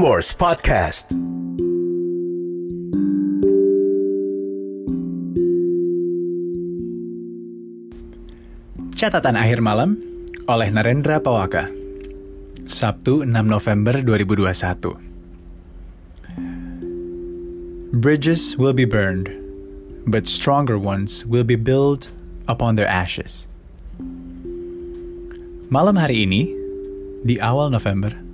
Prambors Podcast. Catatan akhir malam oleh Narendra Pawaka. Sabtu 6 November 2021. Bridges will be burned, but stronger ones will be built upon their ashes. Malam hari ini, di awal November,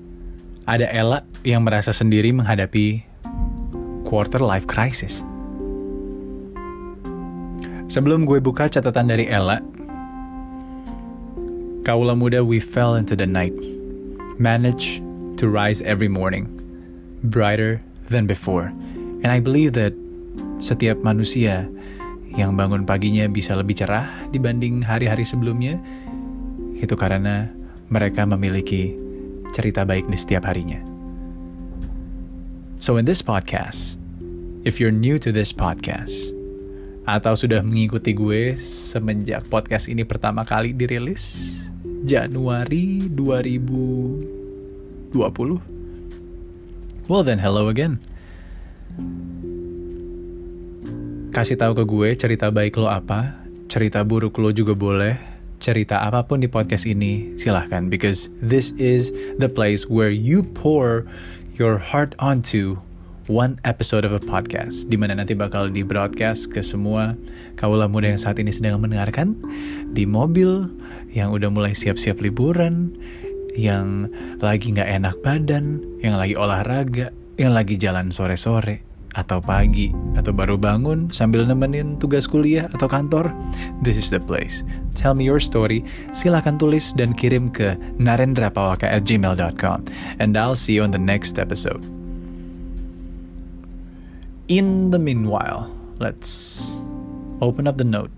ada Ella yang merasa sendiri menghadapi quarter life crisis. Sebelum gue buka catatan dari Ella, Kaula muda we fell into the night, managed to rise every morning, brighter than before. And I believe that setiap manusia yang bangun paginya bisa lebih cerah dibanding hari-hari sebelumnya, itu karena mereka memiliki cerita baik di setiap harinya. So in this podcast, if you're new to this podcast, atau sudah mengikuti gue semenjak podcast ini pertama kali dirilis, Januari 2020. Well then, hello again. Kasih tahu ke gue cerita baik lo apa, cerita buruk lo juga boleh, cerita apa pun di podcast ini silahkan because this is the place where you pour your heart onto one episode of a podcast di mana nanti bakal di broadcast ke semua kaula muda yang saat ini sedang mendengarkan di mobil yang udah mulai siap-siap liburan yang lagi nggak enak badan yang lagi olahraga yang lagi jalan sore-sore atau pagi atau baru bangun sambil nemenin tugas kuliah atau kantor this is the place tell me your story silahkan tulis dan kirim ke narendrapawaka at gmail.com and I'll see you on the next episode In the meanwhile, let's open up the note.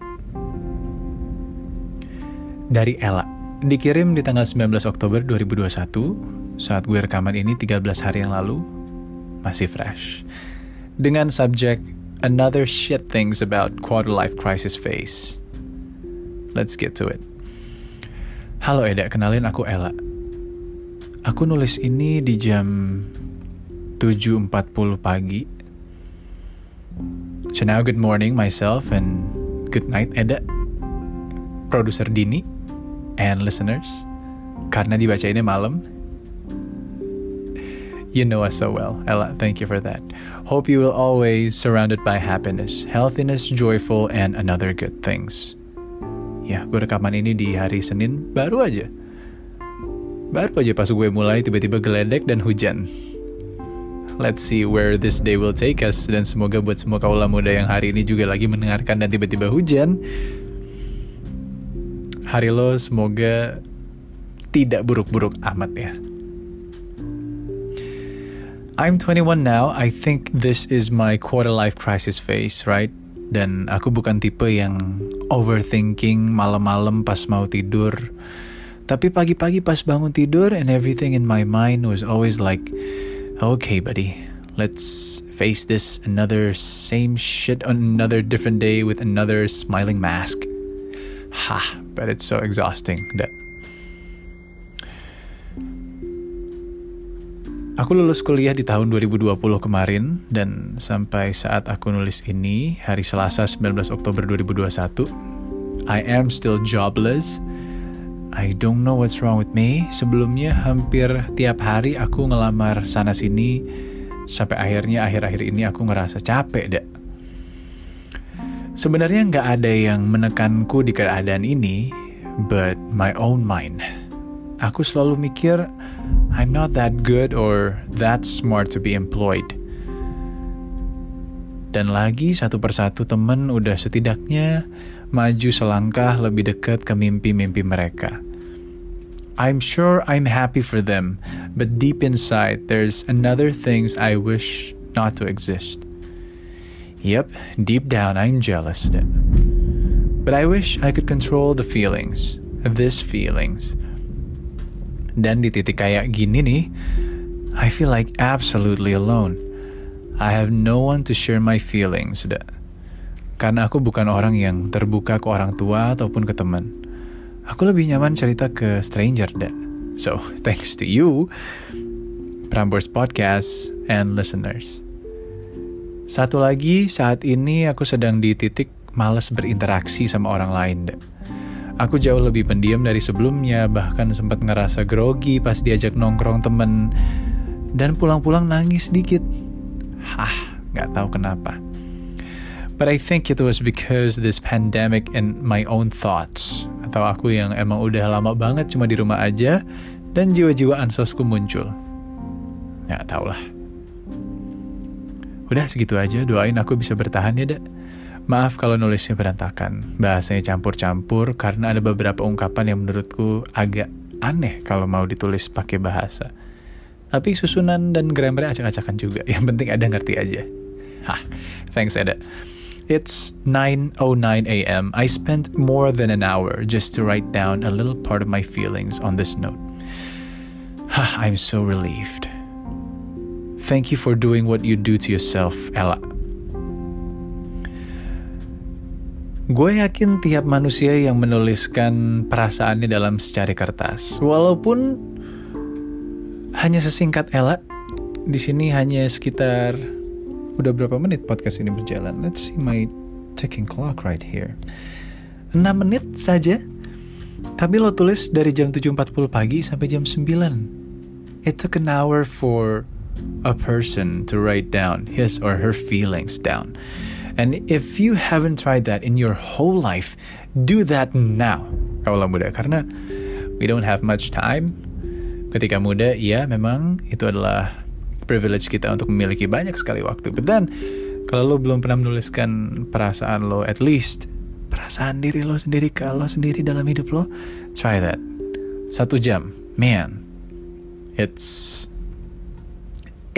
Dari Ella, dikirim di tanggal 19 Oktober 2021, saat gue rekaman ini 13 hari yang lalu, masih fresh. Dengan subjek Another Shit Things About Quarter Life Crisis Phase. Let's get to it. Halo Eda, kenalin aku Ella. Aku nulis ini di jam 7.40 pagi So now good morning myself and good night Eda, produser Dini, and listeners. Karena dibaca ini malam. You know us so well, Ella. Thank you for that. Hope you will always surrounded by happiness, healthiness, joyful, and another good things. Ya, gue rekaman ini di hari Senin baru aja. Baru aja pas gue mulai tiba-tiba geledek dan hujan. Let's see where this day will take us dan semoga buat semua kaula muda yang hari ini juga lagi mendengarkan dan tiba-tiba hujan. Hari lo semoga tidak buruk-buruk amat ya. I'm 21 now. I think this is my quarter life crisis phase, right? Dan aku bukan tipe yang overthinking malam-malam pas mau tidur. Tapi pagi-pagi pas bangun tidur and everything in my mind was always like Okay, buddy. Let's face this another same shit on another different day with another smiling mask. Ha, but it's so exhausting. That. Aku lulus kuliah di tahun 2020 kemarin dan sampai saat aku nulis ini, hari Selasa 19 Oktober 2021, I am still jobless I don't know what's wrong with me. Sebelumnya hampir tiap hari aku ngelamar sana sini sampai akhirnya akhir-akhir ini aku ngerasa capek deh. Sebenarnya nggak ada yang menekanku di keadaan ini, but my own mind. Aku selalu mikir, I'm not that good or that smart to be employed. Dan lagi satu persatu temen udah setidaknya maju selangkah lebih dekat ke mimpi-mimpi mereka. I'm sure I'm happy for them, but deep inside, there's another things I wish not to exist. Yep, deep down, I'm jealous. But I wish I could control the feelings, these feelings. Dan di titik kayak gini nih, I feel like absolutely alone. I have no one to share my feelings. Karena aku bukan orang yang terbuka ke orang tua ataupun ke teman aku lebih nyaman cerita ke stranger dah. So, thanks to you, Prambors Podcast, and listeners. Satu lagi, saat ini aku sedang di titik males berinteraksi sama orang lain. Deh. Aku jauh lebih pendiam dari sebelumnya, bahkan sempat ngerasa grogi pas diajak nongkrong temen, dan pulang-pulang nangis sedikit. Hah, gak tahu kenapa. But I think it was because this pandemic and my own thoughts. Atau aku yang emang udah lama banget cuma di rumah aja, dan jiwa-jiwa ansosku muncul. Gak tau lah. Udah segitu aja, doain aku bisa bertahan ya, Dak. Maaf kalau nulisnya berantakan, bahasanya campur-campur karena ada beberapa ungkapan yang menurutku agak aneh kalau mau ditulis pakai bahasa. Tapi susunan dan grammarnya acak-acakan juga, yang penting ada ngerti aja. Hah, thanks Eda. It's 9.09 a.m. I spent more than an hour just to write down a little part of my feelings on this note. I'm so relieved. Thank you for doing what you do to yourself, Ella. Gue yakin tiap manusia yang menuliskan perasaannya dalam secari kertas, walaupun hanya sesingkat Ella, di sini hanya sekitar udah berapa menit podcast ini berjalan? Let's see my ticking clock right here. 6 menit saja. Tapi lo tulis dari jam 7.40 pagi sampai jam 9. It took an hour for a person to write down his or her feelings down. And if you haven't tried that in your whole life, do that now. Kaulah muda, karena we don't have much time. Ketika muda, ya memang itu adalah privilege kita untuk memiliki banyak sekali waktu. But then, kalau lo belum pernah menuliskan perasaan lo, at least perasaan diri lo sendiri ke lo sendiri dalam hidup lo, try that. Satu jam, man, it's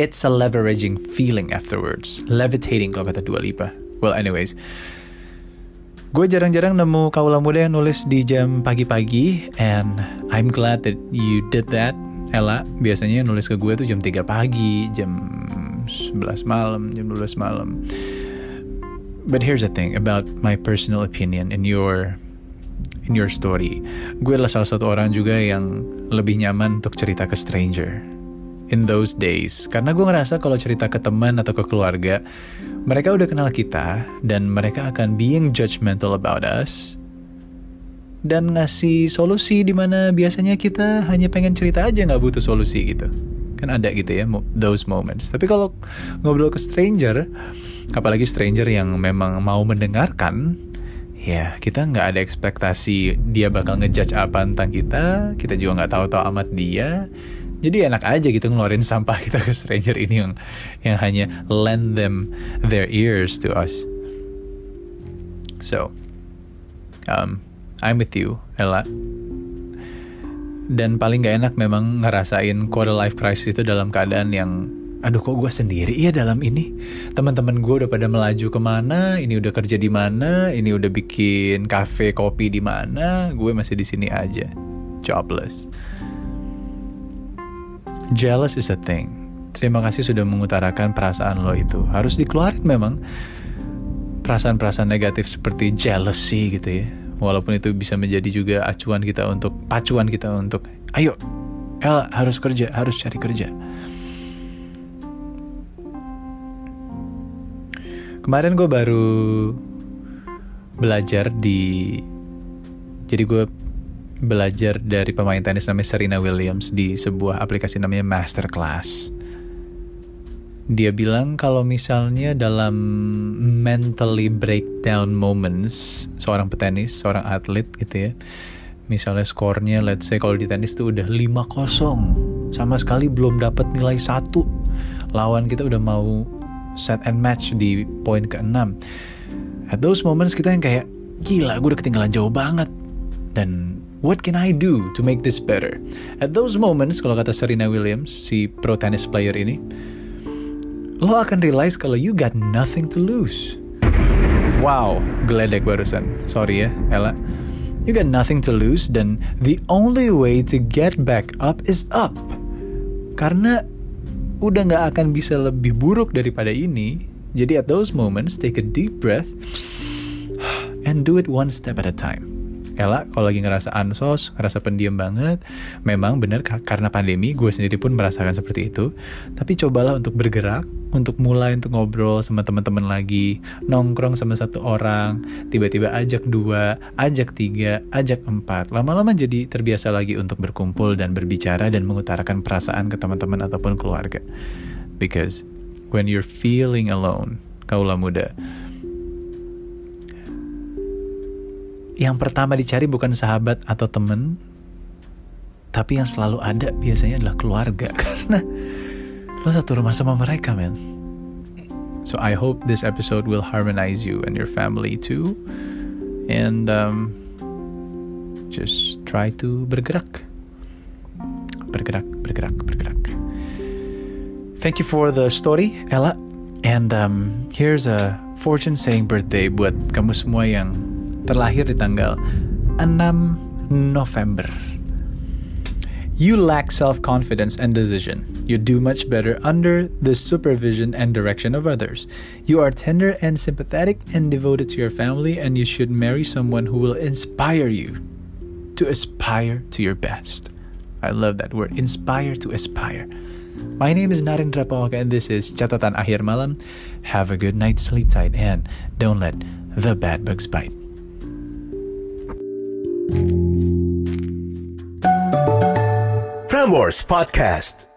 it's a leveraging feeling afterwards. Levitating kalau kata Dua Lipa. Well anyways, gue jarang-jarang nemu kaula muda yang nulis di jam pagi-pagi and I'm glad that you did that. Ella biasanya nulis ke gue tuh jam 3 pagi, jam 11 malam, jam 12 malam. But here's the thing about my personal opinion in your in your story. Gue adalah salah satu orang juga yang lebih nyaman untuk cerita ke stranger in those days. Karena gue ngerasa kalau cerita ke teman atau ke keluarga, mereka udah kenal kita dan mereka akan being judgmental about us dan ngasih solusi di mana biasanya kita hanya pengen cerita aja nggak butuh solusi gitu. Kan ada gitu ya those moments. Tapi kalau ngobrol ke stranger apalagi stranger yang memang mau mendengarkan ya kita nggak ada ekspektasi dia bakal ngejudge apa tentang kita kita juga nggak tahu-tahu amat dia jadi enak aja gitu ngeluarin sampah kita ke stranger ini yang yang hanya lend them their ears to us. So, um, I'm with you, Ella. Dan paling gak enak memang ngerasain quarter life crisis itu dalam keadaan yang aduh kok gue sendiri ya dalam ini? Teman-teman gue udah pada melaju ke mana? Ini udah kerja di mana? Ini udah bikin kafe kopi di mana? Gue masih di sini aja. Jobless Jealous is a thing. Terima kasih sudah mengutarakan perasaan lo itu. Harus dikeluarin memang. Perasaan-perasaan negatif seperti jealousy gitu ya. Walaupun itu bisa menjadi juga acuan kita untuk, pacuan kita untuk, ayo, El harus kerja, harus cari kerja. Kemarin gue baru belajar di, jadi gue belajar dari pemain tenis namanya Serena Williams di sebuah aplikasi namanya Masterclass. Dia bilang kalau misalnya dalam mentally breakdown moments seorang petenis, seorang atlet gitu ya. Misalnya skornya let's say kalau di tenis tuh udah 5-0. Sama sekali belum dapat nilai satu. Lawan kita udah mau set and match di poin ke-6. At those moments kita yang kayak gila gue udah ketinggalan jauh banget. Dan What can I do to make this better? At those moments, kalau kata Serena Williams, si pro tennis player ini, lo akan realize kalau you got nothing to lose. Wow, geledek barusan. Sorry ya, Ella. You got nothing to lose dan the only way to get back up is up. Karena udah gak akan bisa lebih buruk daripada ini. Jadi at those moments, take a deep breath and do it one step at a time. Ella kalau lagi ngerasa ansos, ngerasa pendiam banget, memang benar karena pandemi gue sendiri pun merasakan seperti itu. Tapi cobalah untuk bergerak, untuk mulai untuk ngobrol sama teman-teman lagi, nongkrong sama satu orang, tiba-tiba ajak dua, ajak tiga, ajak empat. Lama-lama jadi terbiasa lagi untuk berkumpul dan berbicara dan mengutarakan perasaan ke teman-teman ataupun keluarga. Because when you're feeling alone, kaulah muda, yang pertama dicari bukan sahabat atau temen, tapi yang selalu ada biasanya adalah keluarga karena lo satu rumah sama mereka, men. So I hope this episode will harmonize you and your family too, and um, just try to bergerak, bergerak, bergerak, bergerak. Thank you for the story, Ella. And um, here's a fortune saying birthday buat kamu semua yang terlahir di tanggal 6 November. You lack self confidence and decision. You do much better under the supervision and direction of others. You are tender and sympathetic and devoted to your family, and you should marry someone who will inspire you to aspire to your best. I love that word, inspire to aspire. My name is Narendra Pawaka, and this is Catatan Akhir Malam. Have a good night, sleep tight, and don't let the bad bugs bite. Frameworks Podcast.